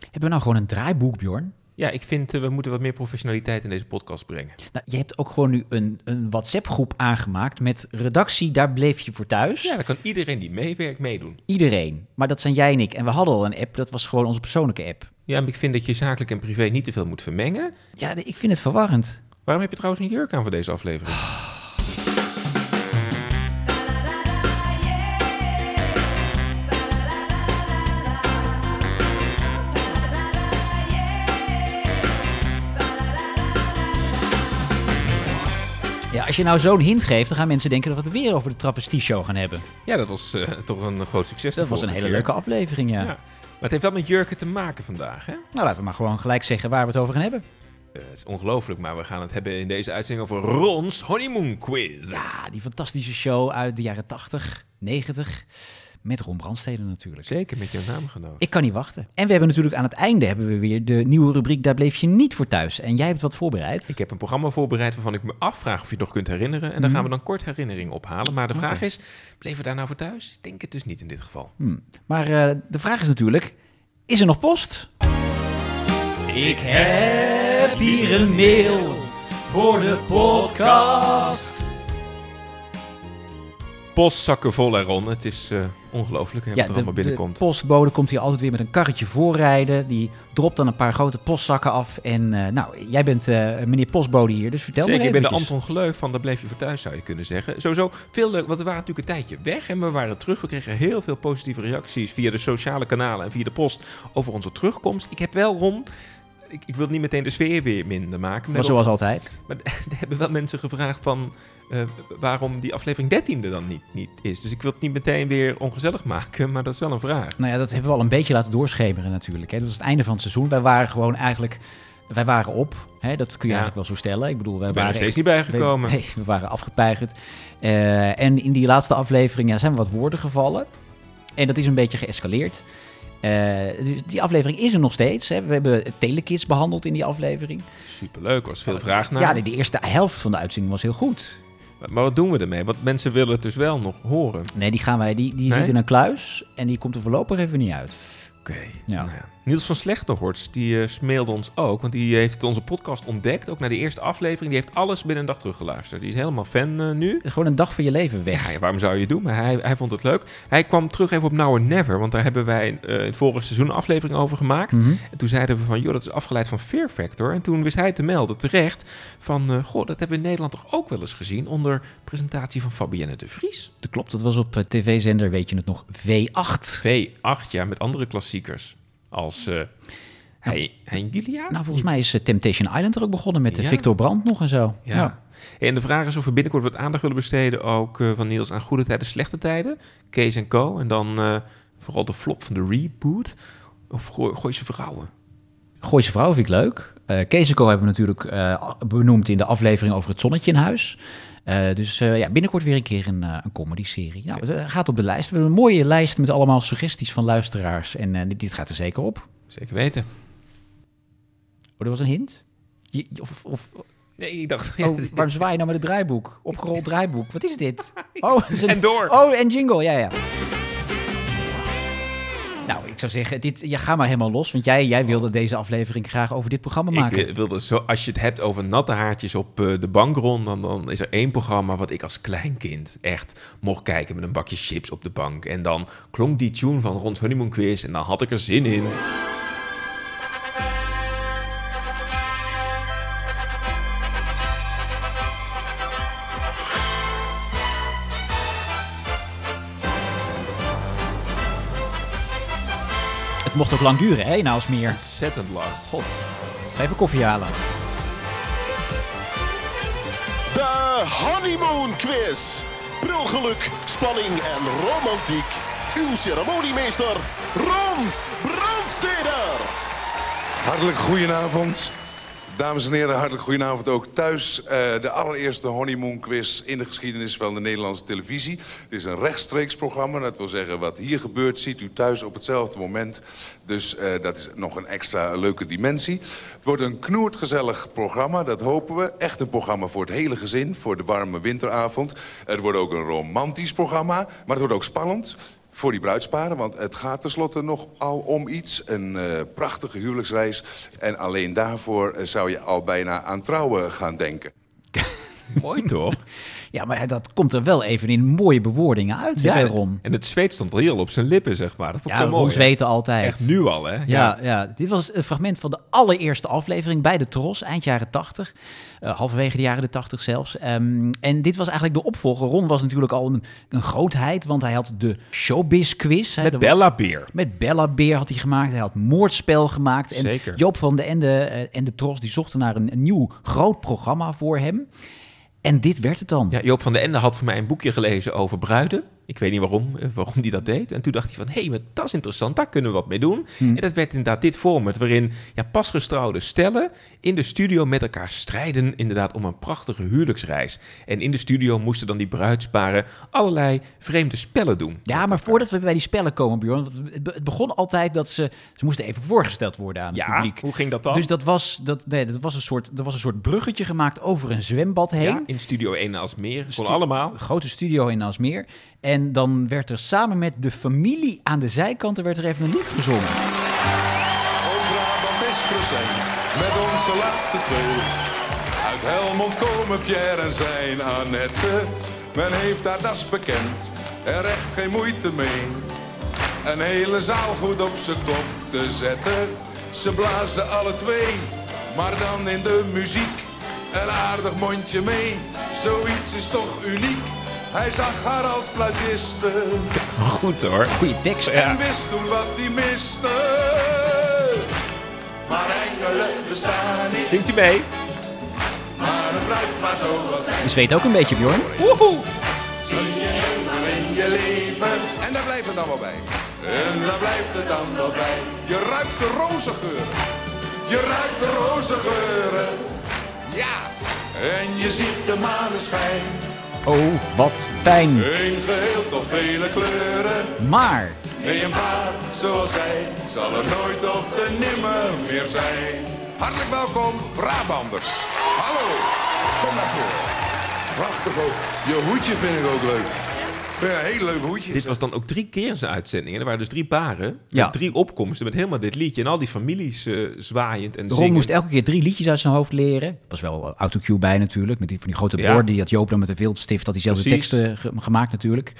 Hebben we nou gewoon een draaiboek, Bjorn? Ja, ik vind uh, we moeten wat meer professionaliteit in deze podcast brengen. Nou, je hebt ook gewoon nu een, een WhatsApp-groep aangemaakt met redactie, daar bleef je voor thuis. Ja, dan kan iedereen die meewerkt meedoen. Iedereen. Maar dat zijn jij en ik. En we hadden al een app, dat was gewoon onze persoonlijke app. Ja, maar ik vind dat je zakelijk en privé niet te veel moet vermengen. Ja, ik vind het verwarrend. Waarom heb je trouwens een jurk aan voor deze aflevering? Als je nou zo'n hint geeft, dan gaan mensen denken dat we het weer over de travestie-show gaan hebben. Ja, dat was uh, toch een groot succes. Dat was een hele keer. leuke aflevering, ja. Ja. Maar het heeft wel met jurken te maken vandaag, hè? Nou, laten we maar gewoon gelijk zeggen waar we het over gaan hebben. Uh, het is ongelooflijk, maar we gaan het hebben in deze uitzending over Rons Honeymoon Quiz. Ja, die fantastische show uit de jaren 80, 90. Met Ron Brandstede natuurlijk. Zeker, met jouw naamgenoot. Ik kan niet wachten. En we hebben natuurlijk aan het einde hebben we weer de nieuwe rubriek Daar bleef je niet voor thuis. En jij hebt wat voorbereid. Ik heb een programma voorbereid waarvan ik me afvraag of je het nog kunt herinneren. En daar gaan we dan kort herinnering ophalen. Maar de vraag is, bleven we daar nou voor thuis? Ik denk het dus niet in dit geval. Hmm. Maar eh, de vraag is natuurlijk, is er nog post? Ik heb hier een mail voor de podcast. Postzakken vol eron. Het is eh, ongelooflijk hè, wat er de, allemaal de binnenkomt. postbode komt hier altijd weer met een karretje voorrijden. Die dropt dan een paar grote postzakken af. En eh, nou, jij bent eh, meneer postbode hier, dus vertel Zeker, me ik ben de. Anton Gleuf van Daar bleef je voor thuis, zou je kunnen zeggen. Sowieso veel leuk, want we waren natuurlijk een tijdje weg en we waren terug. We kregen heel veel positieve reacties via de sociale kanalen en via de post over onze terugkomst. Ik heb wel, Ron, ik, ik wil niet meteen de sfeer weer minder maken. Maar zoals altijd. Maar er hebben wel mensen gevraagd van eh, waarom die aflevering 13 er dan niet, niet is. Dus ik wil het niet meteen weer ongezellig maken, maar dat is wel een vraag. Nou ja, dat hebben we al een beetje laten doorschemeren natuurlijk. Hè. Dat was het einde van het seizoen. Wij waren gewoon eigenlijk... Wij waren op. Hè. Dat kun je Ja. eigenlijk wel zo stellen. Ik bedoel, wij Ik ben er waren steeds niet bijgekomen. Nee, we waren afgepeigerd. Eh, en in die laatste aflevering ja, zijn wat woorden gevallen. En dat is een beetje geëscaleerd. Eh, dus die aflevering is er nog steeds. Hè. We hebben telekids behandeld in die aflevering. Superleuk, was veel vraag naar. Ja, de, de eerste helft van de uitzending was heel goed. Maar wat doen we ermee? Want mensen willen het dus wel nog horen. Nee, die, gaan wij, die, die Nee? zit in een kluis en die komt er voorlopig even niet uit. Oké. Ja. Nou ja. Niels van Slechterhorst, die eh, smailde ons ook. Want die heeft onze podcast ontdekt. Ook naar de eerste aflevering. Die heeft alles binnen een dag teruggeluisterd. Die is helemaal fan eh, nu. Gewoon een dag van je leven weg. Ja, waarom zou je het doen? Maar hij, hij vond het leuk. Hij kwam terug even op Now or Never. Want daar hebben wij in het vorige seizoen een aflevering over gemaakt. Mhm. En toen zeiden we van, joh, dat is afgeleid van Fear Factor. En toen wist hij te melden, terecht, van, goh, dat hebben we in Nederland toch ook wel eens gezien onder presentatie van Fabienne de Vries. Dat klopt, dat was op tv-zender, weet je het nog, V8. V8, ja, met andere klassiekers. Als eh Gilia? Nou, volgens mij is eh, Temptation Island er ook begonnen met de Ja. Victor Brandt nog en zo. Ja. En de vraag is of we binnenkort wat aandacht willen besteden, ook eh, van Niels, aan goede tijden, slechte tijden. Kees en Co. En dan eh, vooral de flop van de reboot. Of gooi, gooi ze vrouwen. Gooise Vrouw vind ik leuk. Eh Kees en Co hebben we natuurlijk eh, benoemd in de aflevering over het zonnetje in huis. Eh, dus eh, ja, binnenkort weer een keer een, eh, een comedy-serie. Nou, het eh, gaat op de lijst. We hebben een mooie lijst met allemaal suggesties van luisteraars. En eh, dit, dit gaat er zeker op. Zeker weten. Oh, dat was een hint? Je- of, of, Nee, ik dacht... oh, waarom zwaai je nou met het draaiboek? Opgerold draaiboek. Wat is dit? Oh, is een- En door. Oh, en jingle, ja, ja. Nou, ik zou zeggen, dit, ja, ga maar helemaal los. Want jij, jij wilde deze aflevering graag over dit programma maken. Ik eh, wilde zo, als je het hebt over natte haartjes op eh, de bankron, dan, dan is er één programma wat ik als klein kind echt mocht kijken met een bakje chips op de bank. En dan klonk die tune van Rond Honeymoon Quiz en dan had ik er zin in. Mocht ook lang duren, hè, nou als meer. Ontzettend lang. God, ga even koffie halen. De Honeymoon Quiz. Brulgeluk, spanning en romantiek. Uw ceremoniemeester, Ron Brandsteder. Hartelijk goedenavond. Dames en heren, hartelijk goedenavond ook thuis. Eh, de allereerste honeymoon quiz in de geschiedenis van de Nederlandse televisie. Het is een rechtstreeks programma. Dat wil zeggen, wat hier gebeurt, ziet u thuis op hetzelfde moment. Dus eh, dat is nog een extra leuke dimensie. Het wordt een knoertgezellig programma, dat hopen we. Echt een programma voor het hele gezin, voor de warme winteravond. Het wordt ook een romantisch programma, maar het wordt ook spannend. Voor die bruidsparen. Want het gaat tenslotte nog al om iets. Een eh, prachtige huwelijksreis. En alleen daarvoor eh, zou je al bijna aan trouwen gaan denken. Mooi toch? Ja, maar dat komt er wel even in mooie bewoordingen uit bij Ron. En het zweet stond al heel op zijn lippen, zeg maar. Dat vond ik Ja, zo mooi. Zweten altijd. Echt nu al, hè? Ja, ja, dit was een fragment van de allereerste aflevering bij de Tros, eind jaren 80. eh, halverwege de jaren de 80 zelfs. Ehm, en dit was eigenlijk de opvolger. Ron was natuurlijk al een, een grootheid, want hij had de Showbiz-quiz. hè, Met de- Bella Beer. Met Bella Beer had hij gemaakt. Hij had Moordspel gemaakt. En Zeker. Joop van den Ende eh, en de Tros die zochten naar een, een nieuw groot programma voor hem. En dit werd het dan. Ja, Joop van den Ende had voor mij een boekje gelezen over bruiden. Ik weet niet waarom, eh, waarom die dat deed. En toen dacht hij van, hé, hey, dat is interessant, daar kunnen we wat mee doen. Hmm. En dat werd inderdaad dit format, waarin ja, pasgestrouwde stellen in de studio met elkaar strijden, inderdaad, om een prachtige huwelijksreis. En in de studio moesten dan die bruidsparen allerlei vreemde spellen doen. Ja, maar voordat we bij die spellen komen, Bjorn. want Het be- het begon altijd dat ze... Ze moesten even voorgesteld worden aan het Ja, publiek. hoe ging dat dan? Dus dat was, dat, nee, dat was een soort, er was een soort bruggetje gemaakt over een zwembad heen. ja, in Studio 1 als meer, kon allemaal. Een grote studio in Alsmeer. En dan werd er samen met de familie aan de zijkanten werd er even een lied gezongen. Brabant is present met onze laatste twee. Uit Helmond komen Pierre en zijn Annette. Men heeft daar das bekend, er echt geen moeite mee. Een hele zaal goed op zijn kop te zetten. Ze blazen alle twee, maar dan in de muziek. Een aardig mondje mee, zoiets is toch uniek. Hij zag haar als fluitiste Goed hoor. Goeie tekst. en wist toen wat hij miste. Maar engelen bestaan niet, Zingt u mee? maar een bruidspaar zoals zij. Je zweet ook een beetje, Bjorn. Woehoe! Zie je eenmaal in je leven. En daar blijft het dan wel bij. En daar blijft het dan wel bij. Je ruikt de rozengeuren. Je ruikt de rozengeuren. Ja. En je ziet de maneschijn. Oh, wat fijn. Een geheel toch vele kleuren. Maar, Nee, een paar zoals zij zal er nooit of te nimmer meer zijn. Hartelijk welkom, Brabanders. Hallo, kom naar voren. Prachtig ook. Je hoedje vind ik ook leuk. Hele leuke hoedje. Dit was dan ook drie keer zijn uitzending. En er waren dus drie paren. Ja. Met drie opkomsten met helemaal dit liedje. En al die families eh, zwaaiend en Ron zingend. moest elke keer drie liedjes uit zijn hoofd leren. Er was wel autocue bij natuurlijk, met die van die grote Ja. borden. Die had Joop dan met een viltstift, had hij zelf de Precies. teksten ge- gemaakt natuurlijk.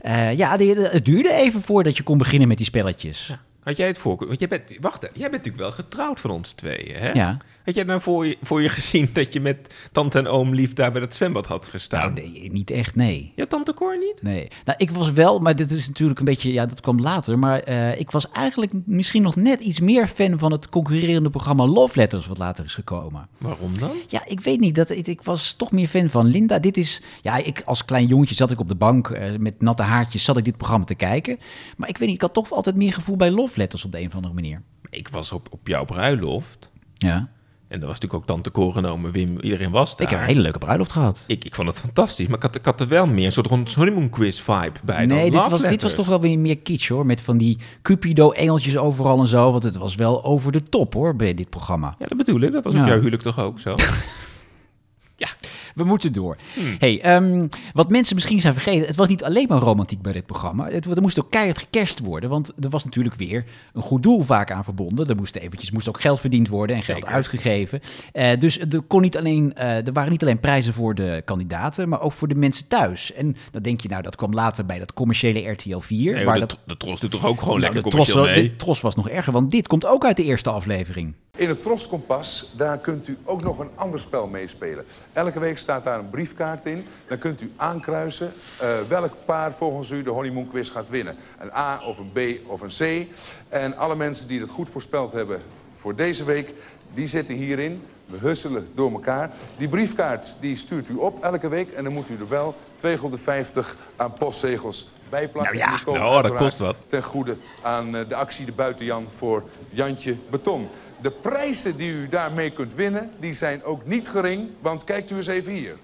Eh, ja, die- het duurde even voordat je kon beginnen met die spelletjes. Had jij het voor? Want jij bent, wacht, jij bent natuurlijk wel getrouwd van ons tweeën, hè? Ja. Had jij nou voor je, voor je gezien dat je met tante en oom lief daar bij dat zwembad had gestaan? Nou, nee, niet echt, nee. Ja, tante Cor niet? Nee. Nou, ik was wel, maar dit is natuurlijk een beetje, ja, dat kwam later. Maar eh, ik was eigenlijk misschien nog net iets meer fan van het concurrerende programma Love Letters, wat later is gekomen. Waarom dan? Ja, ik weet niet. Dat, ik, ik was toch meer fan van Linda. Dit is, ja, ik als klein jongetje zat ik op de bank eh, met natte haartjes, zat ik dit programma te kijken. Maar ik weet niet, ik had toch altijd meer gevoel bij Love Letters op de een of andere manier. Ik was op, op jouw bruiloft. Ja. En daar was natuurlijk ook tante genomen, Wim, iedereen was daar. Ik heb een hele leuke bruiloft gehad. ik, ik vond het fantastisch, maar ik had, ik had er wel meer een soort rond honeymoon quiz vibe bij dan nee, dit was, dit was toch wel weer meer kitsch hoor. Met van die Cupido-engeltjes overal en zo. Want het was wel over de top hoor, bij dit programma. Ja, dat bedoel ik. Dat was op Ja. jouw huwelijk toch ook zo? ja, We moeten door. Hmm. Hey, ehm, wat mensen misschien zijn vergeten, het was niet alleen maar romantiek bij dit programma. Het, er moest ook keihard gecashed worden, want er was natuurlijk weer een goed doel vaak aan verbonden. Er moest eventjes moest ook geld verdiend worden en geld Zeker. uitgegeven. Eh, dus er, kon niet alleen, eh, er waren niet alleen prijzen voor de kandidaten, maar ook voor de mensen thuis. En dan denk je, nou, dat kwam later bij dat commerciële RTL 4. nee, waar de, dat, de Tros doet toch ook gewoon Nou, lekker tros, commercieel mee? de tros was nog erger, want dit komt ook uit de eerste aflevering. In het Troskompas, daar kunt u ook nog een ander spel meespelen. Elke week staat daar een briefkaart in. Dan kunt u aankruisen eh, welk paar volgens u de honeymoon quiz gaat winnen. Een A of een B of een C. En alle mensen die het goed voorspeld hebben voor deze week, die zitten hierin. We husselen door elkaar. Die briefkaart die stuurt u op elke week. En dan moet u er wel 250 aan postzegels bij plakken. Nou ja. En die komen Nou, dat kost wat. ten goede aan eh, de actie De Buitenjan voor Jantje Beton. De prijzen die u daarmee kunt winnen, die zijn ook niet gering. Want kijkt u eens even hier.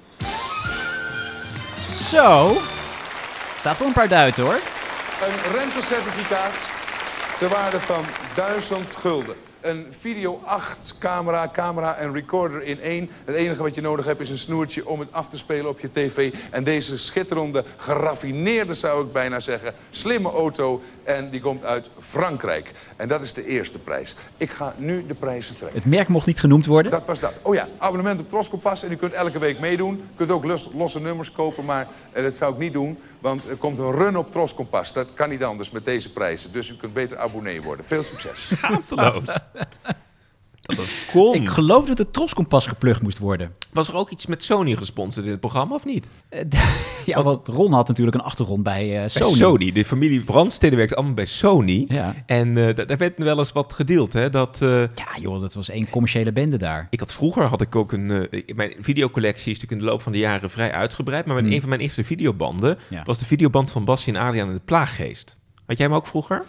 Zo, staat voor een paar duiten hoor. Een rentecertificaat ter waarde van 1000 gulden. een Video 8 camera, camera en recorder in één. Het enige wat je nodig hebt is een snoertje om het af te spelen op je tv. En deze schitterende, geraffineerde zou ik bijna zeggen, slimme auto. En die komt uit Frankrijk. En dat is de eerste prijs. Ik ga nu de prijzen trekken. Het merk mocht niet genoemd worden. Dat was dat. Oh ja, abonnement op Troskompas en u kunt elke week meedoen. U kunt ook los- losse nummers kopen, maar eh, dat zou ik niet doen. Want er komt een run op Troskompas. Dat kan niet anders met deze prijzen. Dus u kunt beter abonnee worden. Veel succes. Schaamteloos. Dat was kon. Ik geloof dat het Troskompas geplukt moest worden. Was er ook iets met Sony gesponsord in het programma of niet? Eh, ja, want Ron had natuurlijk een achtergrond bij eh, Bij Sony. Sony. De familie Brandstede werkt allemaal bij Sony. Ja. En eh, da- daar werd wel eens wat gedeeld. Hè? Dat, Ja, joh, dat was één commerciële bende daar. ik had vroeger had ik ook een. mijn videocollectie is natuurlijk in de loop van de jaren vrij uitgebreid. Maar mijn, een van mijn eerste videobanden Ja. was de videoband van Bassie en Adriaan en de Plaaggeest. Had jij hem ook vroeger?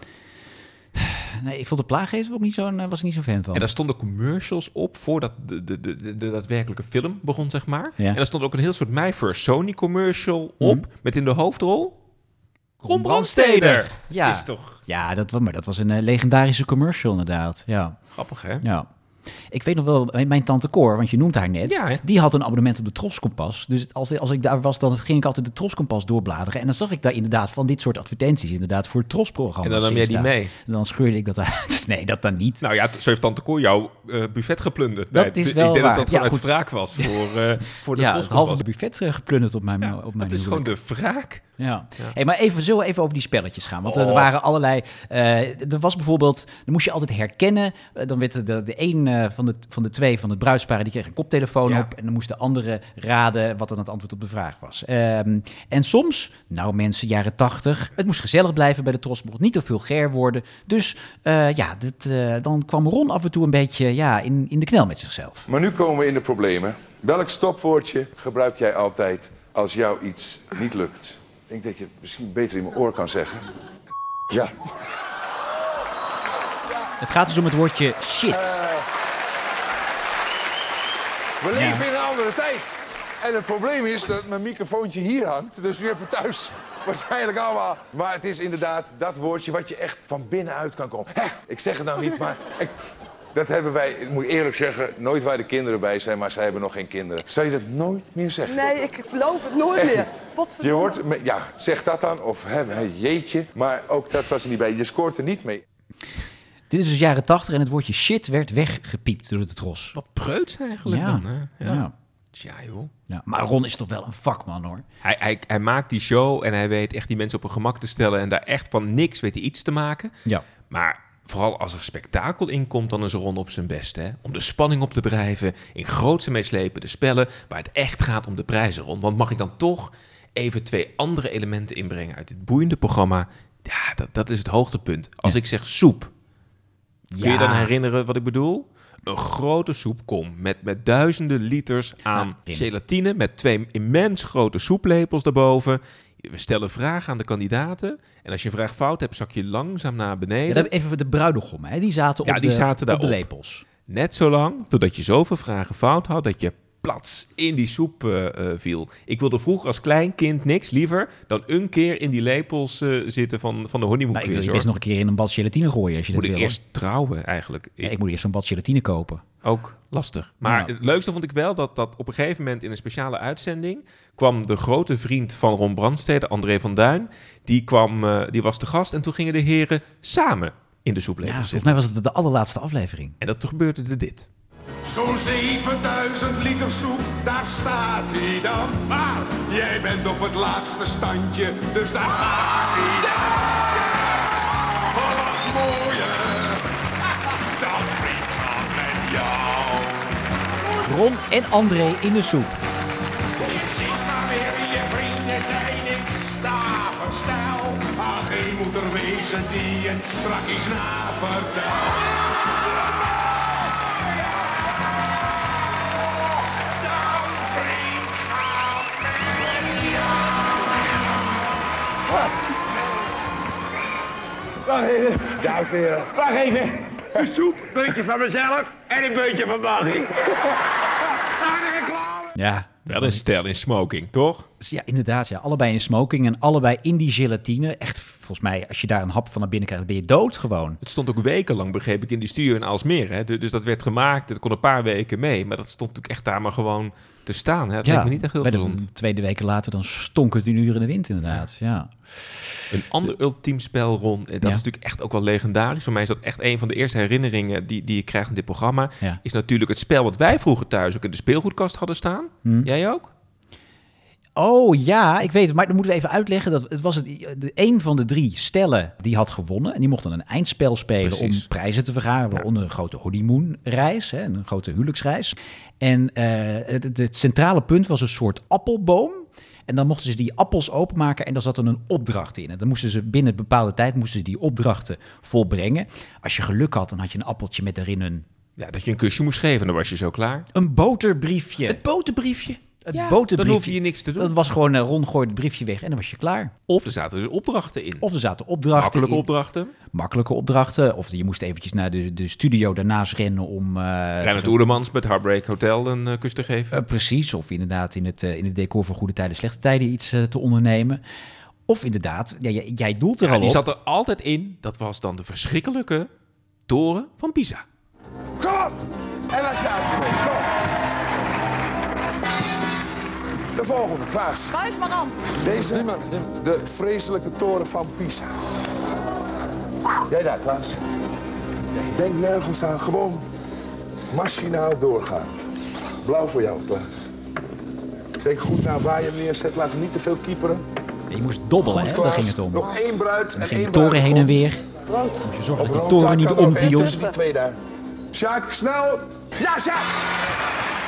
Nee, ik vond de plaaggeest ook niet zo'n, eh, was ik niet zo'n fan van. En daar stonden commercials op voordat de, de, de, de, daadwerkelijke film begon, zeg maar. Ja. En daar stond ook een heel soort My First Sony commercial op. Met in de hoofdrol. Ron Brandsteder. Ja. Is toch Ja, dat, maar dat was een eh, legendarische commercial inderdaad. Ja, grappig, hè? ja. Ik weet nog wel, mijn- tante Cor, want je noemt haar net, Ja, die had een abonnement op de Troskompas. Dus het- als, als ik daar was, dan ging ik altijd de Troskompas doorbladeren. En dan zag ik daar inderdaad van dit soort advertenties, inderdaad voor het Trosprogramma. En dan nam jij die mee. En dan scheurde ik dat uit. Nee, dat dan niet. Nou ja, zo heeft Tante Koor jouw eh, buffet geplunderd. Dat is wel Ik denk waar. dat dat Ja, vanuit wraak was voor, eh voor de ja, het halve buffet eh, geplunderd op mijn, op mijn dat is gewoon de wraak. Ja. Hey, maar even, zullen we even over die spelletjes gaan? Want er Oh. waren allerlei... eh, er was bijvoorbeeld... Dan moest je altijd herkennen. eh, dan werd de, de, de een eh, van, de, van de twee van het bruidsparen... die kreeg een koptelefoon Ja. op. En dan moest de andere raden wat dan het antwoord op de vraag was. Ehm, en soms, nou mensen, jaren tachtig... Het moest gezellig blijven bij de Tros. Het mocht niet te vulgair worden. Dus eh, ja, dit, eh, dan kwam Ron af en toe een beetje ja, in, in de knel met zichzelf. Maar nu komen we in de problemen. Welk stopwoordje gebruik jij altijd als jou iets niet lukt? Ik denk dat je het misschien beter in mijn oor kan zeggen. Ja, Het gaat dus om het woordje shit. we Ja. leven in een andere tijd. En het probleem is dat mijn microfoontje hier hangt. Dus u hebt het thuis waarschijnlijk allemaal. Maar het is inderdaad dat woordje wat je echt van binnenuit kan komen. Hè, ik zeg het nou niet, maar... Ik, dat hebben wij, ik moet eerlijk zeggen, nooit waar de kinderen bij zijn, maar zij hebben nog geen kinderen. Zou je dat nooit meer zeggen? Nee, ik beloof het nooit Echt meer. Wat Je hoort, ja, zeg dat dan, of hè, jeetje. Maar ook dat was er niet bij. Je scoort er niet mee. Dit is dus jaren tachtig en het woordje shit werd weggepiept door de Tros. Wat preuts eigenlijk Ja. dan, hè? Ja. Ja. Tja, joh. Ja, maar Ron is toch wel een vakman hoor. Hij, hij, hij maakt die show en hij weet echt die mensen op hun gemak te stellen... en daar echt van niks weet hij iets te maken. Ja. Maar vooral als er spektakel in komt, dan is Ron op zijn best. Hè? Om de spanning op te drijven, in grootse meeslepende spellen... waar het echt gaat om de prijzen, Ron. Want mag ik dan toch even twee andere elementen inbrengen uit dit boeiende programma? Ja, dat, dat is het hoogtepunt. Als ik zeg soep, kun je dan herinneren wat ik bedoel? Een grote soepkom met, met duizenden liters aan Ja, Pim. gelatine... met twee immens grote soeplepels daarboven... We stellen vragen aan de kandidaten. En als je een vraag fout hebt, zak je langzaam naar beneden. Ja, even de bruidegommen, hè? die zaten Ja, op, die de, zaten op de lepels. Net zo lang totdat je zoveel vragen fout had dat je plats in die soep eh, eh, viel. Ik wilde vroeger als klein kind niks liever dan een keer in die lepels eh, zitten van, van de honeymoon Nou, ik wil je best nog een keer in een bad gelatine gooien als je Moet dat wil. eerst trouwen eigenlijk? Ja, Ik- ik moet eerst zo'n bad gelatine kopen. Ook lastig. Maar Ja. het leukste vond ik wel dat, dat op een gegeven moment in een speciale uitzending kwam de grote vriend van Ron Brandstede, André van Duin, die, kwam, die was te gast en toen gingen de heren samen in de Ja, soeplepels volgens mij was het de allerlaatste aflevering. En dat gebeurde er dit. Zo'n 7000 liter soep, daar staat hij dan. Maar jij bent op het laatste standje, dus daar gaat hij dan. Wat mooier dan vriendschap met jou. Ron en André in de soep. Je ziet maar weer wie je vrienden zijn, ik sta verstel. Maar geen moet er wezen die het strakjes navertelt. Dan Wacht even. Dames en heren. Wacht even. Een soep, een beetje van mezelf en een beetje van Maggie. De. Ja, Wel een stijl in smoking, toch? Ja, inderdaad. Ja. Allebei in smoking en allebei in die gelatine. Echt, volgens mij, als je daar een hap van naar binnen krijgt, ben je dood gewoon. Het stond ook wekenlang, begreep ik, in die studio in Aalsmeer. Hè? Du- Dus dat werd gemaakt, het kon een paar weken mee. Maar dat stond natuurlijk echt daar maar gewoon te staan. Hè? Dat lijkt me niet echt heel de gezond. tweede weken later, dan stonk het een uur in de wind inderdaad. Ja. Een ander ultiem spel, Ron, en dat Ja. is natuurlijk echt ook wel legendarisch. Voor mij is dat echt een van de eerste herinneringen die, die ik krijg in dit programma. Ja. Is natuurlijk het spel wat wij vroeger thuis ook in de speelgoedkast hadden staan. Hm. Jij ook? Oh ja, ik weet het. Maar dan moeten we even uitleggen. Dat het was het, de, een van de drie stellen die had gewonnen. En die mochten een eindspel spelen Precies. om prijzen te vergaren. Waaronder een grote honeymoonreis, hè, een grote huwelijksreis. En eh, het centrale punt was een soort appelboom. En dan mochten ze die appels openmaken en daar zat dan een opdracht in. En dan moesten ze binnen een bepaalde tijd moesten ze die opdrachten volbrengen. Als je geluk had, dan had je een appeltje met daarin een, Ja, dat je een kusje moest geven, dan was je zo klaar. een boterbriefje. Het boterbriefje. Het Ja. Dan hoef je niks te doen. Dat was gewoon, uh, Ron gooide het briefje weg en dan was je klaar. Of er zaten dus opdrachten in. Of er zaten opdrachten Makkelijke in. opdrachten. makkelijke opdrachten. Of je moest eventjes naar de, de studio daarnaast rennen om... eh, Reinhard te- Oerlemans met Heartbreak Hotel een eh, kus te geven. eh, precies, of inderdaad in het, eh, in het decor van goede tijden, slechte tijden iets eh, te ondernemen. Of inderdaad, ja, jij, jij doelt er Ja, al die op. zat er altijd in. Dat was dan de verschrikkelijke toren van Pisa. Kom op! En als je uitkomt, De volgende, Klaas. Maar aan. Deze, de vreselijke toren van Pisa. Jij daar, Klaas. Denk nergens aan, gewoon machinaal doorgaan. Blauw voor jou, Klaas. Denk goed naar waar je hem neerzet, laat hem niet te veel kieperen. Je moest dobbelen, Goed, hè? daar ging het om. Nog één bruid en Ging één toren heen en weer. Frank. je zorgen dat die toren niet omviel. tussen die twee daar. Sjaak, snel! Ja, Sjaak!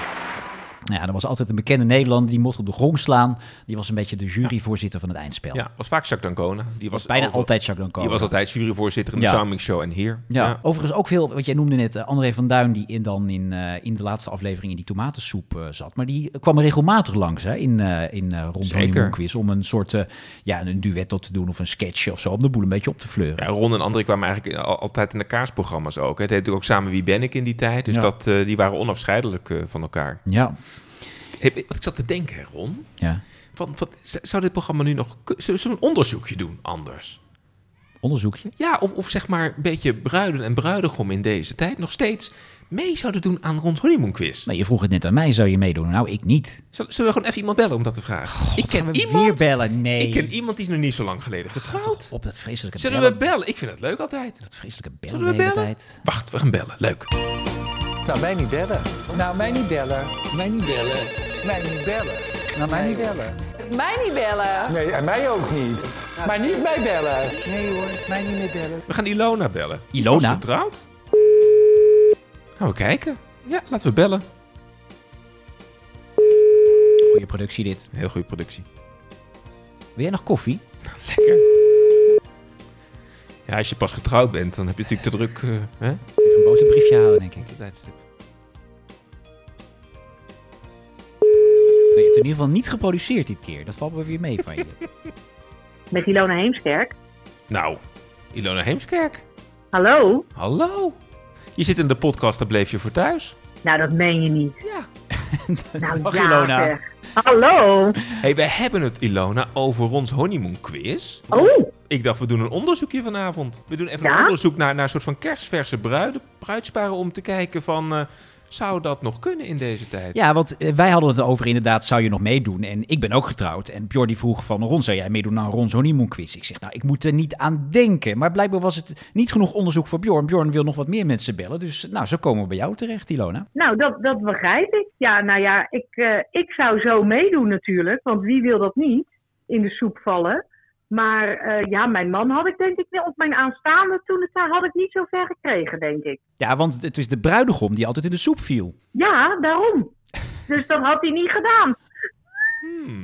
Ja, er was altijd een bekende Nederlander, die mocht op de grond slaan. Die was een beetje de juryvoorzitter van het eindspel. Ja, was vaak Jacques D'Ancona. Die was Bijna over- altijd Jacques D'Ancona. Die was altijd juryvoorzitter in de Ja. Soundmix Show en hier. Ja, overigens ook veel, wat jij noemde net, eh, André van Duin, die in, dan in, eh, in de laatste aflevering in die tomatensoep eh, zat. Maar die kwam regelmatig langs hè, in, in de quiz om een soort, ja, een duetto te doen of een sketch of zo, om de boel een beetje op te fleuren. Ja, Ron en André kwamen eigenlijk al- altijd in de kaarsprogramma's ook. Hè. Het heette ook samen Wie ben ik in die tijd. Dus dat, die waren onafscheidelijk van elkaar. Ja, Hey, wat ik zat te denken, Ron. ja. Van, van, zou dit programma nu nog... Zullen we een onderzoekje doen anders? Onderzoekje. Ja, of, of zeg maar een beetje bruiden en bruidegom in deze tijd... nog steeds mee zouden doen aan Rons Honeymoon Quiz. Nou, je vroeg het net aan mij, zou je meedoen? Nou, ik niet. Zullen we gewoon even iemand bellen om dat te vragen? ik ken iemand... weer bellen? Nee. Ik ken iemand die is nog niet zo lang geleden getrouwd. Op dat vreselijke Zullen bellen. we bellen? Ik vind het leuk altijd. Dat vreselijke bellen Zullen we bellen? Wacht, we gaan bellen. Leuk. Nou, mij niet bellen. Nou, mij niet bellen. Mij niet bellen. Mij niet bellen. Nou, mij niet bellen. Mij niet bellen. Nee, en mij ook niet. Maar niet mij bellen. Nee hoor, mij niet meer bellen. We gaan Ilona bellen. Ilona? was getrouwd. Gaan we kijken. Ja, laten we bellen. Goeie productie dit. Heel goede productie. Wil jij nog koffie? Lekker. Ja, als je pas getrouwd bent, dan heb je natuurlijk te druk. eh, hè? Even een boterbriefje halen, denk ik. Tijdstip. Je hebt in ieder geval niet geproduceerd dit keer. Dat valt me weer mee van je. Met Ilona Heemskerk. Nou, Ilona Heemskerk. Hallo? Hallo. Je zit in de podcast, daar bleef je voor thuis. Nou, dat meen je niet. Ja. Nou, Dag, ja, Ilona. zeg. Hallo? hey, wij hebben het, Ilona, over Rons honeymoon quiz. Oh, Ik dacht, we doen een onderzoekje vanavond. We doen even Ja? een onderzoek naar, naar een soort van kerstverse bruiden, bruidsparen... om te kijken van, eh, zou dat nog kunnen in deze tijd? Ja, want eh, wij hadden het over inderdaad, zou je nog meedoen? En ik ben ook getrouwd. En Bjorn die vroeg van, Ron, zou jij meedoen aan Ron's honeymoon quiz? Ik zeg, nou, ik moet er niet aan denken. Maar blijkbaar was het niet genoeg onderzoek voor Bjorn. Bjorn wil nog wat meer mensen bellen. Dus nou, zo komen we bij jou terecht, Ilona. nou, dat, dat begrijp ik. Ja, nou ja, ik, eh, ik zou zo meedoen natuurlijk. Want wie wil dat niet in de soep vallen? Maar eh, ja, mijn man had ik denk ik, op mijn aanstaande toen het daar had ik niet zo ver gekregen, denk ik. Ja, want het is de bruidegom die altijd in de soep viel. Ja, daarom. Dus dat had hij niet gedaan. Hmm.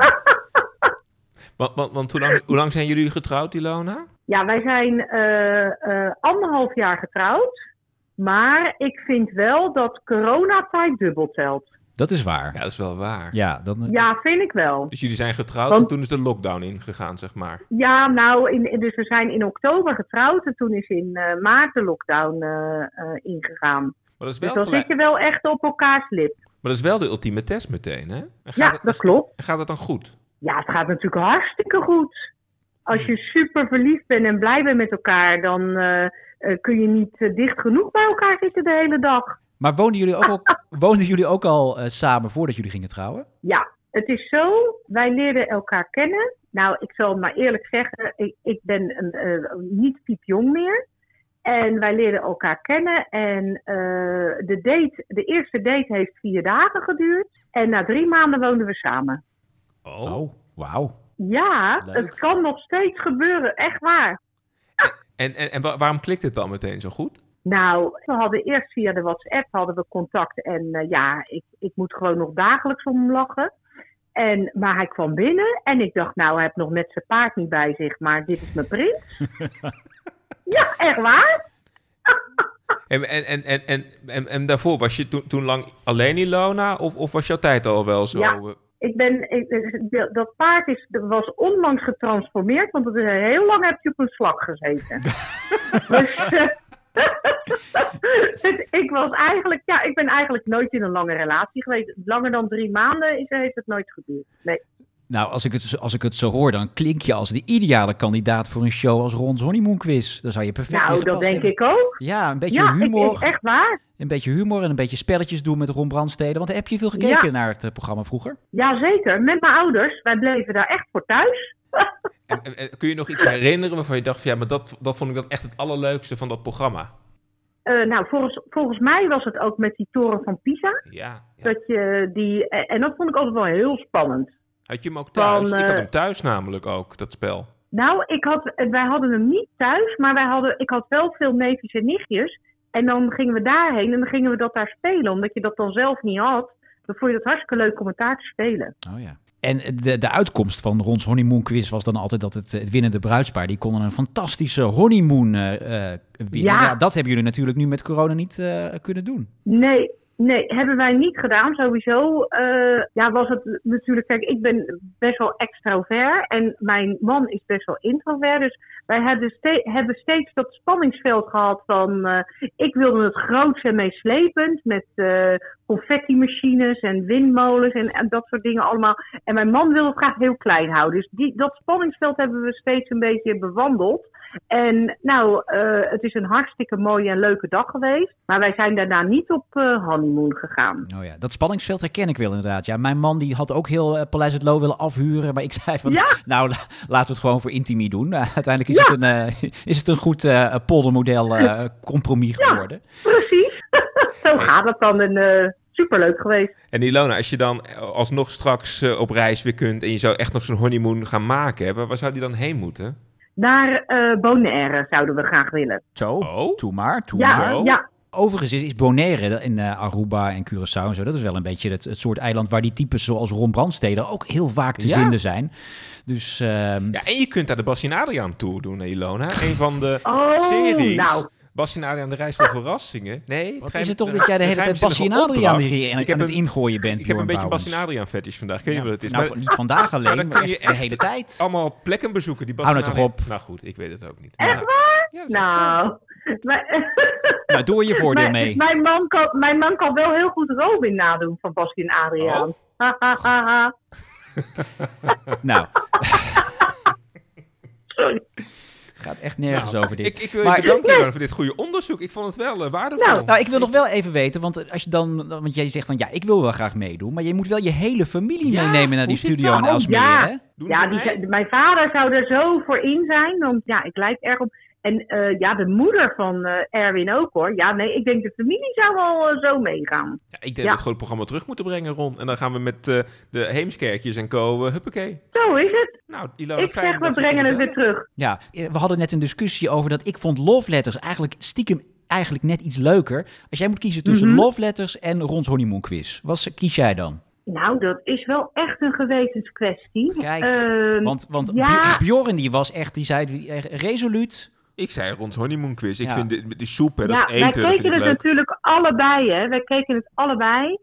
want want, want hoe, lang, hoe lang zijn jullie getrouwd, Ilona? Ja, wij zijn eh, eh, anderhalf jaar getrouwd. Maar ik vind wel dat coronatijd dubbel telt. Dat is waar. Ja, dat is wel waar. Ja, dan, Ja, vind ik wel. Dus jullie zijn getrouwd Want- en toen is de lockdown ingegaan, zeg maar. Ja, nou, in, dus we zijn in oktober getrouwd en toen is in eh, maart de lockdown eh, eh, ingegaan. Maar dat, is Dus wel dan gelijk, zit je wel echt op elkaars lip. maar dat is wel de ultieme test meteen, hè? Ja, het, dat klopt. en gaat het dan goed? Ja, het gaat natuurlijk hartstikke goed. Als je super verliefd bent en blij bent met elkaar, dan kun je niet dicht genoeg bij elkaar zitten de hele dag. Maar woonden jullie ook al, woonden jullie ook al eh, samen voordat jullie gingen trouwen? Ja, het is zo. Wij leerden elkaar kennen. Nou, ik zal maar eerlijk zeggen, ik, ik ben een, eh, niet piepjong meer. En wij leerden elkaar kennen. En eh, de, date, de eerste date heeft vier dagen geduurd. En na drie maanden woonden we samen. Oh, wauw. Ja, Leuk. het kan nog steeds gebeuren. Echt waar. En, en, en wa- waarom klikt het dan meteen zo goed? Nou, we hadden eerst via de WhatsApp hadden we contact. En eh, ja, ik, ik moet gewoon nog dagelijks om hem lachen. En, maar hij kwam binnen en ik dacht, nou, hij heeft nog net zijn paard niet bij zich, maar dit is mijn prins. ja, echt waar? En, en, en, en, en, en, en daarvoor, was je toen, toen lang alleen Ilona? Of, of was jouw tijd al wel zo? Ja. eh, Ik ben, ik, dat- dat paard is, was onlangs getransformeerd, want het is heel lang heb je op een slag gezeten. dus, eh, dus ik was eigenlijk, ja, ik ben eigenlijk nooit in een lange relatie geweest. Langer dan drie maanden is, heeft het nooit geduurd. Nee. Nou, als ik, het, als ik het zo hoor, dan klink je als de ideale kandidaat voor een show als Ron's Honeymoon Quiz. Dan zou je perfect Nou, dat denk hebben. ik ook. Ja, een beetje Ja, humor. ik- echt waar. Een beetje humor en een beetje spelletjes doen met Ron Brandstede. Want heb je veel gekeken Ja. naar het eh, programma vroeger? Jazeker, met mijn ouders. Wij bleven daar echt voor thuis. en, en- en kun je nog iets herinneren waarvan je dacht, van, ja, maar dat, dat vond ik dan echt het allerleukste van dat programma? Eh, nou, volgens, volgens mij was het ook met die toren van Pisa. Ja. Dat je die, en dat vond ik altijd wel heel spannend. Had je hem ook thuis? Van, ik had eh, hem thuis namelijk ook, dat spel. Nou, ik had, eh, wij hadden hem niet thuis, maar wij hadden, ik had wel veel neefjes en nichtjes. En dan gingen we daarheen en dan gingen we dat daar spelen. Omdat je dat dan zelf niet had, dan vond je dat hartstikke leuk om het daar te spelen. Oh ja. En de, de uitkomst van Ron's Honeymoon Quiz was dan altijd dat het, het winnende bruidspaar... die konden een fantastische honeymoon eh, eh, winnen. Ja. Ja. dat hebben jullie natuurlijk nu met corona niet eh, kunnen doen. Nee, nee, hebben wij niet gedaan. Sowieso eh, ja, was het natuurlijk... Kijk, ik ben best wel extrovert en mijn man is best wel introvert. Dus wij hebben, hebben steeds dat spanningsveld gehad van... eh, ik wilde het groots en meeslepend met eh confetti-machines en windmolens en, dat soort dingen allemaal. En mijn man wilde het graag heel klein houden. Dus die, dat spanningsveld hebben we steeds een beetje bewandeld. En nou, het is een hartstikke mooie en leuke dag geweest. Maar wij zijn daarna niet op eh, honeymoon gegaan. Oh ja, dat spanningsveld herken ik wel inderdaad. Ja, mijn man die had ook heel eh, Paleis het Loo willen afhuren. Maar ik zei van, Ja. nou, la- laten we het gewoon voor Intimie doen. Eh, uiteindelijk is, Ja. het, een, eh, is het een goed eh poldermodel eh, compromis geworden. Precies. Zo gaat het dan. En eh, superleuk geweest. En Ilona, als je dan alsnog straks op reis weer kunt en je zou echt nog zo'n honeymoon gaan maken, waar waar zou die dan heen moeten? Naar eh, Bonaire zouden we graag willen. Zo, Oh. toe maar, toe Ja, maar. ja, Overigens is, is Bonaire in eh, Aruba en Curaçao en zo, dat is wel een beetje het, het soort eiland waar die types zoals Ron Brandstede ook heel vaak te Ja. vinden zijn. Dus ehm, Ja, en je kunt daar de Bastien Adriaan Tour doen, Ilona. Een van de Oh, series. nou. Bastien Adriaan, de reis voor verrassingen. Nee, wat is het toch dat jij de hele tijd Bastien Adriaan hier aan, Ik heb aan het ingooien bent, Ik heb een beetje. Bastien Adriaan fetish vandaag. Je Ja, wat het is? nou, Maar- niet vandaag alleen, Maar dan maar kun je echt de hele tijd. allemaal plekken bezoeken die Hou Bastien nou toch op. Nou goed, ik weet het ook niet. Echt waar? Ja. Nou, Nou, doe er je voordeel mee. Mijn man, kan, mijn man kan wel heel goed Robin nadoen van Bastien Adriaan. Oh. Nou, Sorry. gaat echt nergens Nou, over dit. Ik, ik wil je Maar- bedanken voor dit goede onderzoek. Ik vond het wel eh, waardevol. Nou, Nou, ik wil nog wel even weten, want als je dan, want jij zegt van ja, ik wil wel graag meedoen, maar je moet wel je hele familie Ja, meenemen naar die studio in Oh, Aalsmeer, ja. Ja, die, mijn vader zou er zo voor in zijn, want ja, ik lijk erg op. En eh, ja, de moeder van eh, Erwin ook hoor. Ja, nee, ik denk de familie zou wel eh, zo meegaan. Ja, ik denk Ja. dat we het gewoon het programma terug moeten brengen, Ron. En dan gaan we met eh, de Heemskerkjes en co. huppakee. Zo is het. Nou, Ilona, ik fijn zeg, we brengen het weer terug. Ja, we hadden net een discussie over dat ik vond Love Letters eigenlijk stiekem eigenlijk net iets leuker. Als jij moet kiezen tussen Mhm. Love Letters en Rons Honeymoon Quiz, wat kies jij dan? Nou, dat is wel echt een gewetenskwestie. Kijk, Ehm, Want, want ja. Bjorn die was echt, die zei die, resoluut. Ik zei rond honeymoon quiz. Ik Ja. vind de, de soep, hè, dat ja, is wij eten, vind keken het leuk. natuurlijk allebei, hè. Wij keken het allebei.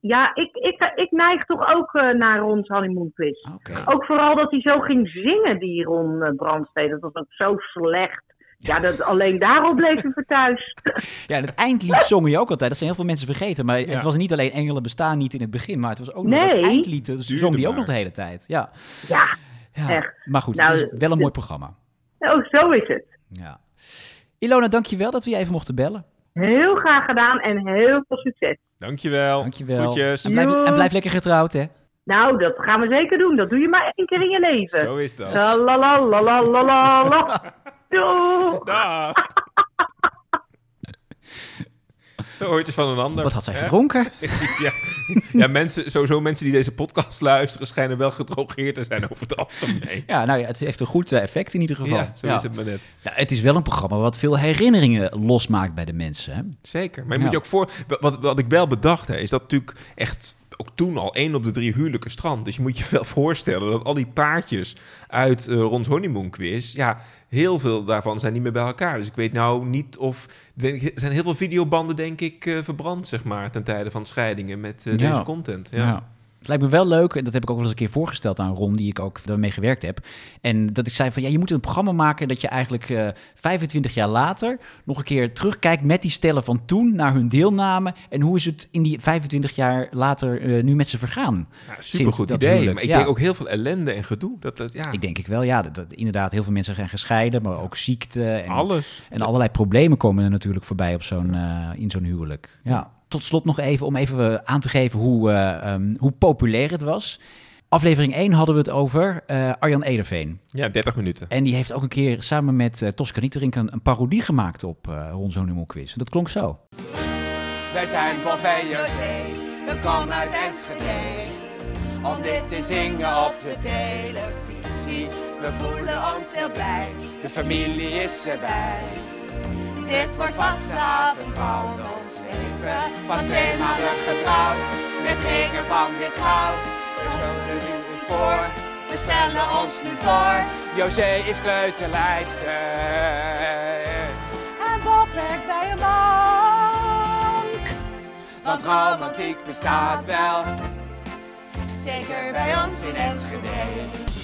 Ja, ik, ik, ik neig toch ook eh, naar Ron's Honeymoon Quiz. Ook vooral dat hij zo ging zingen, die Ron uh, Brandstede. Dat was ook zo slecht. Ja, dat, alleen daarom bleven we thuis. Ja, en het eindlied zong je ook altijd. Dat zijn heel veel mensen vergeten. Maar Ja. het was niet alleen Engelen bestaan niet in het begin, maar het was ook nog het eindlied. Dus Duurde zong die ook nog de hele tijd. Ja, Ja, ja. Echt. maar goed, Nou, het is wel een mooi programma. oh, zo is het. Ja. Ilona, dankjewel dat we je even mochten bellen. Heel graag gedaan en heel veel succes. Dankjewel. Dankjewel. Groetjes. En blijf, en blijf lekker getrouwd, hè? Nou, dat gaan we zeker doen. Dat doe je maar één keer in je leven. Zo is dat. La la la la la la la la. Doei. Dag. Hoort het van een ander. Wat had zij gedronken? ja, ja mensen, sowieso mensen die deze podcast luisteren... schijnen wel gedrogeerd te zijn over het algemeen. Ja, nou ja, het heeft een goed eh, effect in ieder geval. Ja, zo is het maar net. Ja, het is wel een programma wat veel herinneringen losmaakt bij de mensen. Hè? Zeker. Maar je moet je ook voor... Wat, wat ik wel bedacht hè, is dat natuurlijk echt ook toen al één op de drie huwelijken strand. Dus je moet je wel voorstellen dat al die paardjes uit eh Rons honeymoon quiz... ja, heel veel daarvan zijn niet meer bij elkaar. Dus ik weet nou niet of... Er zijn heel veel videobanden, denk ik, eh, verbrand, zeg maar... ten tijde van scheidingen met eh, Ja. deze content. Ja. Ja. Het lijkt me wel leuk, en dat heb ik ook wel eens een keer voorgesteld aan Ron, die ik ook daarmee gewerkt heb. En dat ik zei van ja, je moet een programma maken dat je eigenlijk eh 25 jaar later nog een keer terugkijkt met die stellen van toen naar hun deelname. En hoe is het in die 25 jaar later eh, nu met ze vergaan? Ja, supergoed idee. huwelijk, Maar ik ja. denk ook heel veel ellende en gedoe. Dat, dat, ja, Ik denk ik wel, ja, dat, dat inderdaad heel veel mensen zijn gescheiden, maar ook ziekte en, alles. en allerlei problemen komen er natuurlijk voorbij op zo'n, eh, in zo'n huwelijk. Ja. Tot slot nog even om even eh, aan te geven hoe, eh, ehm, hoe populair het was. Aflevering 1 hadden we het over eh, Arjan Ederveen. Ja, 30 minuten. En die heeft ook een keer samen met uh, Tosca Nieterink een, een parodie gemaakt op uh, Ron Zonimo Quiz. Dat klonk zo. Wij zijn Bob en José, we komen uit Enschede. Om dit te zingen op de televisie. We voelen ons heel blij, de familie is erbij. Dit wordt vast de avond van ons leven. Pas twee maanden getrouwd, met ringen van wit goud. We zullen nu voor, we stellen ons nu voor. José is kleuterleidster. En Bob werkt bij een bank. Want romantiek bestaat wel. Zeker bij ons in Enschede.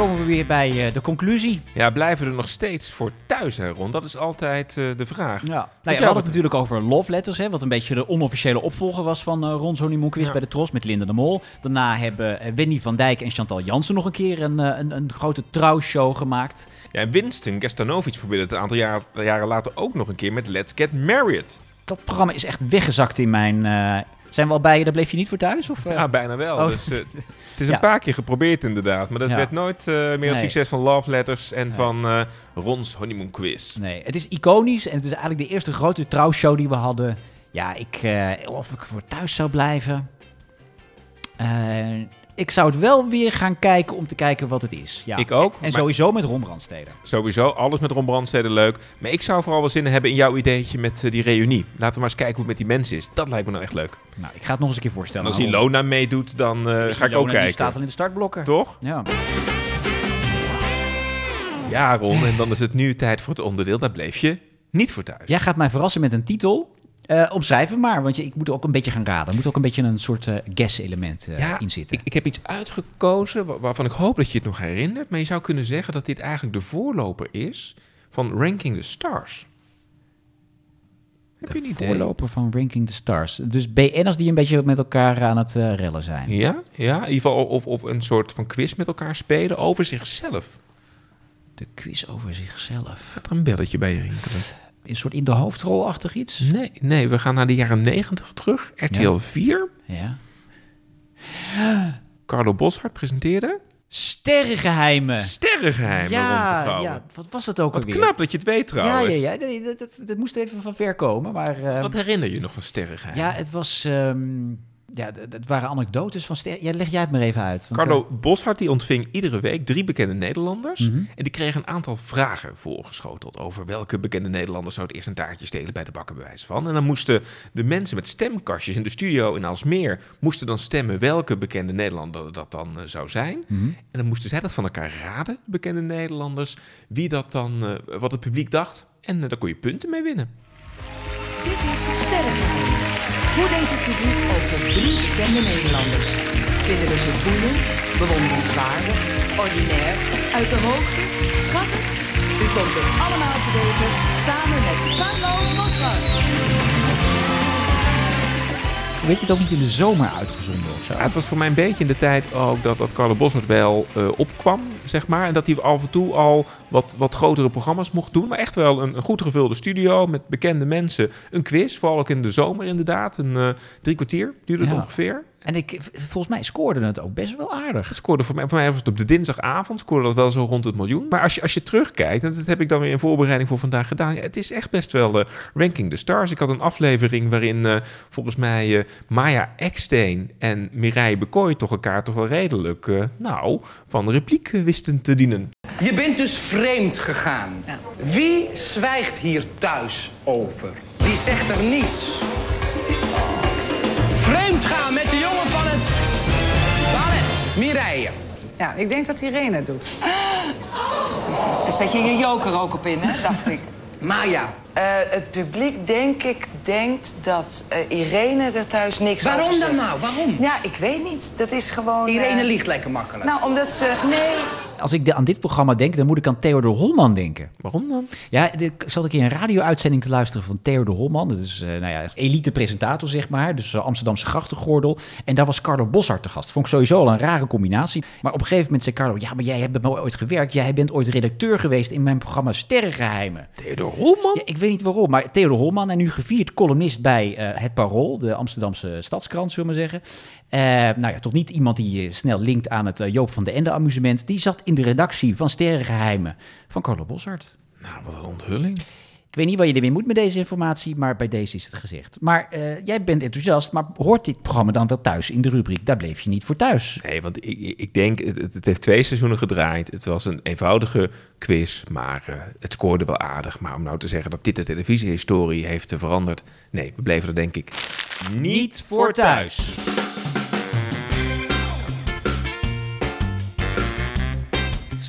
Komen we weer bij uh, de conclusie. Ja, blijven we er nog steeds voor thuis, hè, Ron? Dat is altijd uh, de vraag. Ja. Nou ja, we hadden het natuurlijk over Love Letters, hè, wat een beetje de onofficiële opvolger was van uh, Ron's Honeymoon Quiz ja. bij de Tros met Linda de Mol. Daarna hebben uh, Wendy van Dijk en Chantal Jansen nog een keer een, een, een grote trouwshow gemaakt. Ja, en Winston Gastanovic probeerde het een aantal jaar, jaren later ook nog een keer met Let's Get Married. Dat programma is echt weggezakt in mijn... Zijn we al bij je, daar bleef je niet voor thuis? Of, Ja, bijna wel. Oh. Dus, uh, het is een paar keer geprobeerd inderdaad. Maar dat werd nooit uh, meer Nee. het succes van Love Letters en van uh, Ron's Honeymoon Quiz. Nee, het is iconisch en het is eigenlijk de eerste grote trouwshow die we hadden. Ja, ik, eh, of ik voor thuis zou blijven. Eh, ik zou het wel weer gaan kijken om te kijken wat het is. Ja. Ik ook. En sowieso met Ron Brandstede. Sowieso, alles met Ron Brandstede leuk. Maar ik zou vooral wel zin hebben in jouw ideetje met uh, die reunie. Laten we maar eens kijken hoe het met die mensen is. Dat lijkt me nou echt leuk. Nou, ik ga het nog eens een keer voorstellen. En als Ron. Ilona meedoet, dan uh, ga ik Ilona, ook Die kijken. staat al in de startblokken. Toch? Ja. Ja, Ron. En dan is het nu tijd voor het onderdeel. Daar bleef je niet voor thuis. Jij gaat mij verrassen met een titel. Eh omschrijf hem maar, want je, ik moet ook een beetje gaan raden. Er moet ook een beetje een soort eh guess-element Ja, in zitten. Ik, ik heb iets uitgekozen wa- waarvan ik hoop dat je het nog herinnert. Maar je zou kunnen zeggen dat dit eigenlijk de voorloper is van Ranking the Stars. Heb je een idee? Voorloper van Ranking the Stars. Dus BN'ers die een beetje met elkaar aan het rellen zijn. Ja, ja, in ieder geval of, of een soort van quiz met elkaar spelen over zichzelf. De quiz over zichzelf. Gaat er een belletje bij je rinkelen? Een soort in de hoofdrolachtig iets? Nee, nee, we gaan naar de jaren 90 terug. RTL Ja. 4. Ja. Carlo Boshart presenteerde Sterrengeheimen. Sterrengeheimen ja, ja, wat was dat ook Wat alweer? knap dat je het weet Ja, trouwens. ja, ja. Nee, dat, dat, dat moest even van ver komen. Maar, Wat herinner je nog van Sterrengeheimen? ja, het was... ehm, ja, d- het waren anekdotes van ster. Ja, leg jij het maar even uit. want, Carlo Boshart die ontving iedere week drie bekende Nederlanders. Mhm. En die kregen een aantal vragen voorgeschoteld over welke bekende Nederlanders zou het eerst een taartje stelen bij de bakken bij wijze van. En dan moesten de mensen met stemkastjes in de studio in Alsmeer moesten dan stemmen welke bekende Nederlander dat dan eh, zou zijn. Mhm. En dan moesten zij dat van elkaar raden, de bekende Nederlanders, wie dat dan, eh, wat het publiek dacht. En daar kon je punten mee winnen. Dit is Sterrengeheim. Hoe denkt het publiek over drie bekende Nederlanders? Vinden we ze boeiend, bewonderenswaardig, ordinair, uit de hoogte, schattig? U komt het allemaal te weten samen met Carlo Boshart. Weet je het ook niet in de zomer uitgezonden of zo? Ja, het was voor mij een beetje in de tijd ook dat, dat Carlo Bossert wel eh, opkwam, zeg maar. En dat hij af en toe al wat, wat grotere programma's mocht doen. Maar echt wel een, een goed gevulde studio met bekende mensen. Een quiz, vooral ook in de zomer inderdaad. Een eh, drie kwartier duurde het Ja. ongeveer. En ik, volgens mij scoorde het ook best wel aardig. Het scoorde voor mij, voor mij was het op de dinsdagavond, scoorde dat wel zo rond het miljoen. Maar als je, als je terugkijkt, en dat heb ik dan weer in voorbereiding voor vandaag gedaan. Ja, het is echt best wel eh, Ranking the Stars. Ik had een aflevering waarin eh, volgens mij eh, Maya Eksteen en Mireille Bekooi toch elkaar toch wel redelijk, eh, nou, van de repliek wisten te dienen. Je bent dus vreemd gegaan. Wie zwijgt hier thuis over? Wie zegt er niets? Vreemd gaan met de jongen van het ballet, Mireille. Ja, ik denk dat Irene het doet. Daar zet je je joker ook op in, hè, dacht ik. Maya. Eh, het publiek, denk ik, denkt dat eh, Irene er thuis niks Waarom over dan nou? Waarom? Ja, ik weet niet. Dat is gewoon... Irene eh, liegt lekker makkelijk. Nou, omdat ze... Nee, Als ik de- aan dit programma denk, dan moet ik aan Theodor Holman denken. Waarom dan? Ja, ik zat een keer een radio-uitzending te luisteren van Theodor Holman. Dat is eh, nou ja, elite presentator, zeg maar. Dus eh, Amsterdamse grachtengordel. En daar was Carlo Boshart te gast. Vond ik sowieso al een rare combinatie. Maar op een gegeven moment zei Carlo... Ja, maar jij hebt bij mij ooit gewerkt. Jij bent ooit redacteur geweest in mijn programma Sterrengeheimen. Theodor Holman? Ja, ik weet niet waarom, maar Theodor Holman en nu gevierd columnist bij eh, Het Parool, de Amsterdamse stadskrant, zullen we maar zeggen. Eh, nou ja, toch niet iemand die je snel linkt aan het eh, Joop van de Ende amusement. Die zat in de redactie van Sterrengeheimen van Carlo Boshart. Nou, wat een onthulling. Ik weet niet wat je ermee moet met deze informatie, maar bij deze is het gezegd. Maar eh, jij bent enthousiast, maar hoort dit programma dan wel thuis in de rubriek? Daar bleef je niet voor thuis. Nee, want ik, ik- denk, het, het heeft twee seizoenen gedraaid. Het was een eenvoudige quiz, maar eh, het scoorde wel aardig. Maar om nou te zeggen dat dit de televisiehistorie heeft eh, veranderd... Nee, we bleven er denk ik niet voor thuis.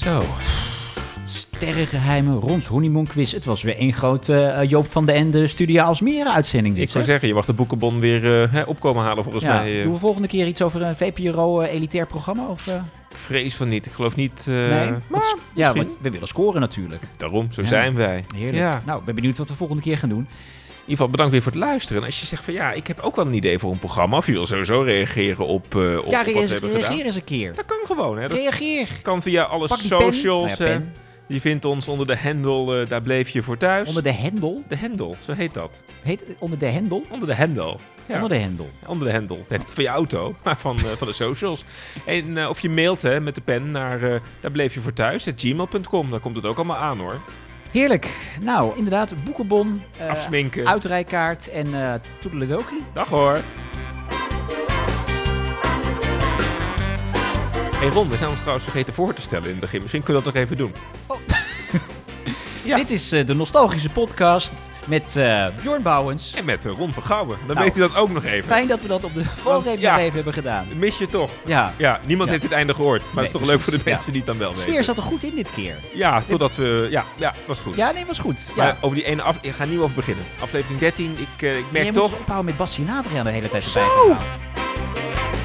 Zo. Sterrengeheimen, Rons Honeymoon Quiz. Het was weer één grote eh, Joop van de Ende Studio Alsmere uitzending dit. Ik zou zeg. zeggen, je mag de boekenbon weer eh, opkomen halen volgens Ja, mij. eh. doen we volgende keer iets over een VPRO-elitair programma? Of, eh? Ik vrees van niet. Ik geloof niet... eh, nee? maar ja, we willen scoren natuurlijk. Daarom, zo Ja. zijn wij. Heerlijk. Ja. Nou, ik ben benieuwd wat we volgende keer gaan doen. In ieder geval bedankt weer voor het luisteren. En als je zegt van ja, ik heb ook wel een idee voor een programma. Of je wil sowieso reageren op, eh, op, ja, op wat we reageer, hebben reageer gedaan. eens een keer. Dat kan gewoon. Hè. Dat Reageer. kan via alle Pak socials. Nou ja. Je vindt ons onder de hendel, eh, daar bleef je voor thuis. Onder de hendel? De hendel, zo heet dat. Heet het onder de hendel? Onder de hendel. Ja. Onder de hendel. Onder de hendel. Nee, niet van je auto, maar van, eh, van de socials. En eh, of je mailt hè, met de pen naar eh, daar bleef je voor thuis, gmail.com. Daar komt het ook allemaal aan hoor. Heerlijk. Nou, inderdaad, boekenbon, eh, Afsminken. uitrijkaart en eh toedeledokie. Dag hoor. Hey Ron, we zijn ons trouwens vergeten voor te stellen in het begin. Misschien kunnen we dat nog even doen. Dit is eh, de nostalgische podcast met eh Bjorn Bouwens. En met eh, Ron Vergouwen. Dan Nou, weet u dat ook nog even. Fijn dat we dat op de valreep ja. even hebben gedaan. Mis je toch? Ja. Ja, niemand heeft het einde gehoord. Maar het is Nee, toch leuk voor de mensen die het dan wel De sfeer weten. zat er goed in dit keer. Ja, totdat we... Ja, ja was goed. Ja, nee, was goed. Maar over die ene af... Ik ga niet over beginnen. Aflevering 13. Ik, ik merk Jij toch... moet ophouden met Adriaan de hele tijd Zo. erbij te gaan.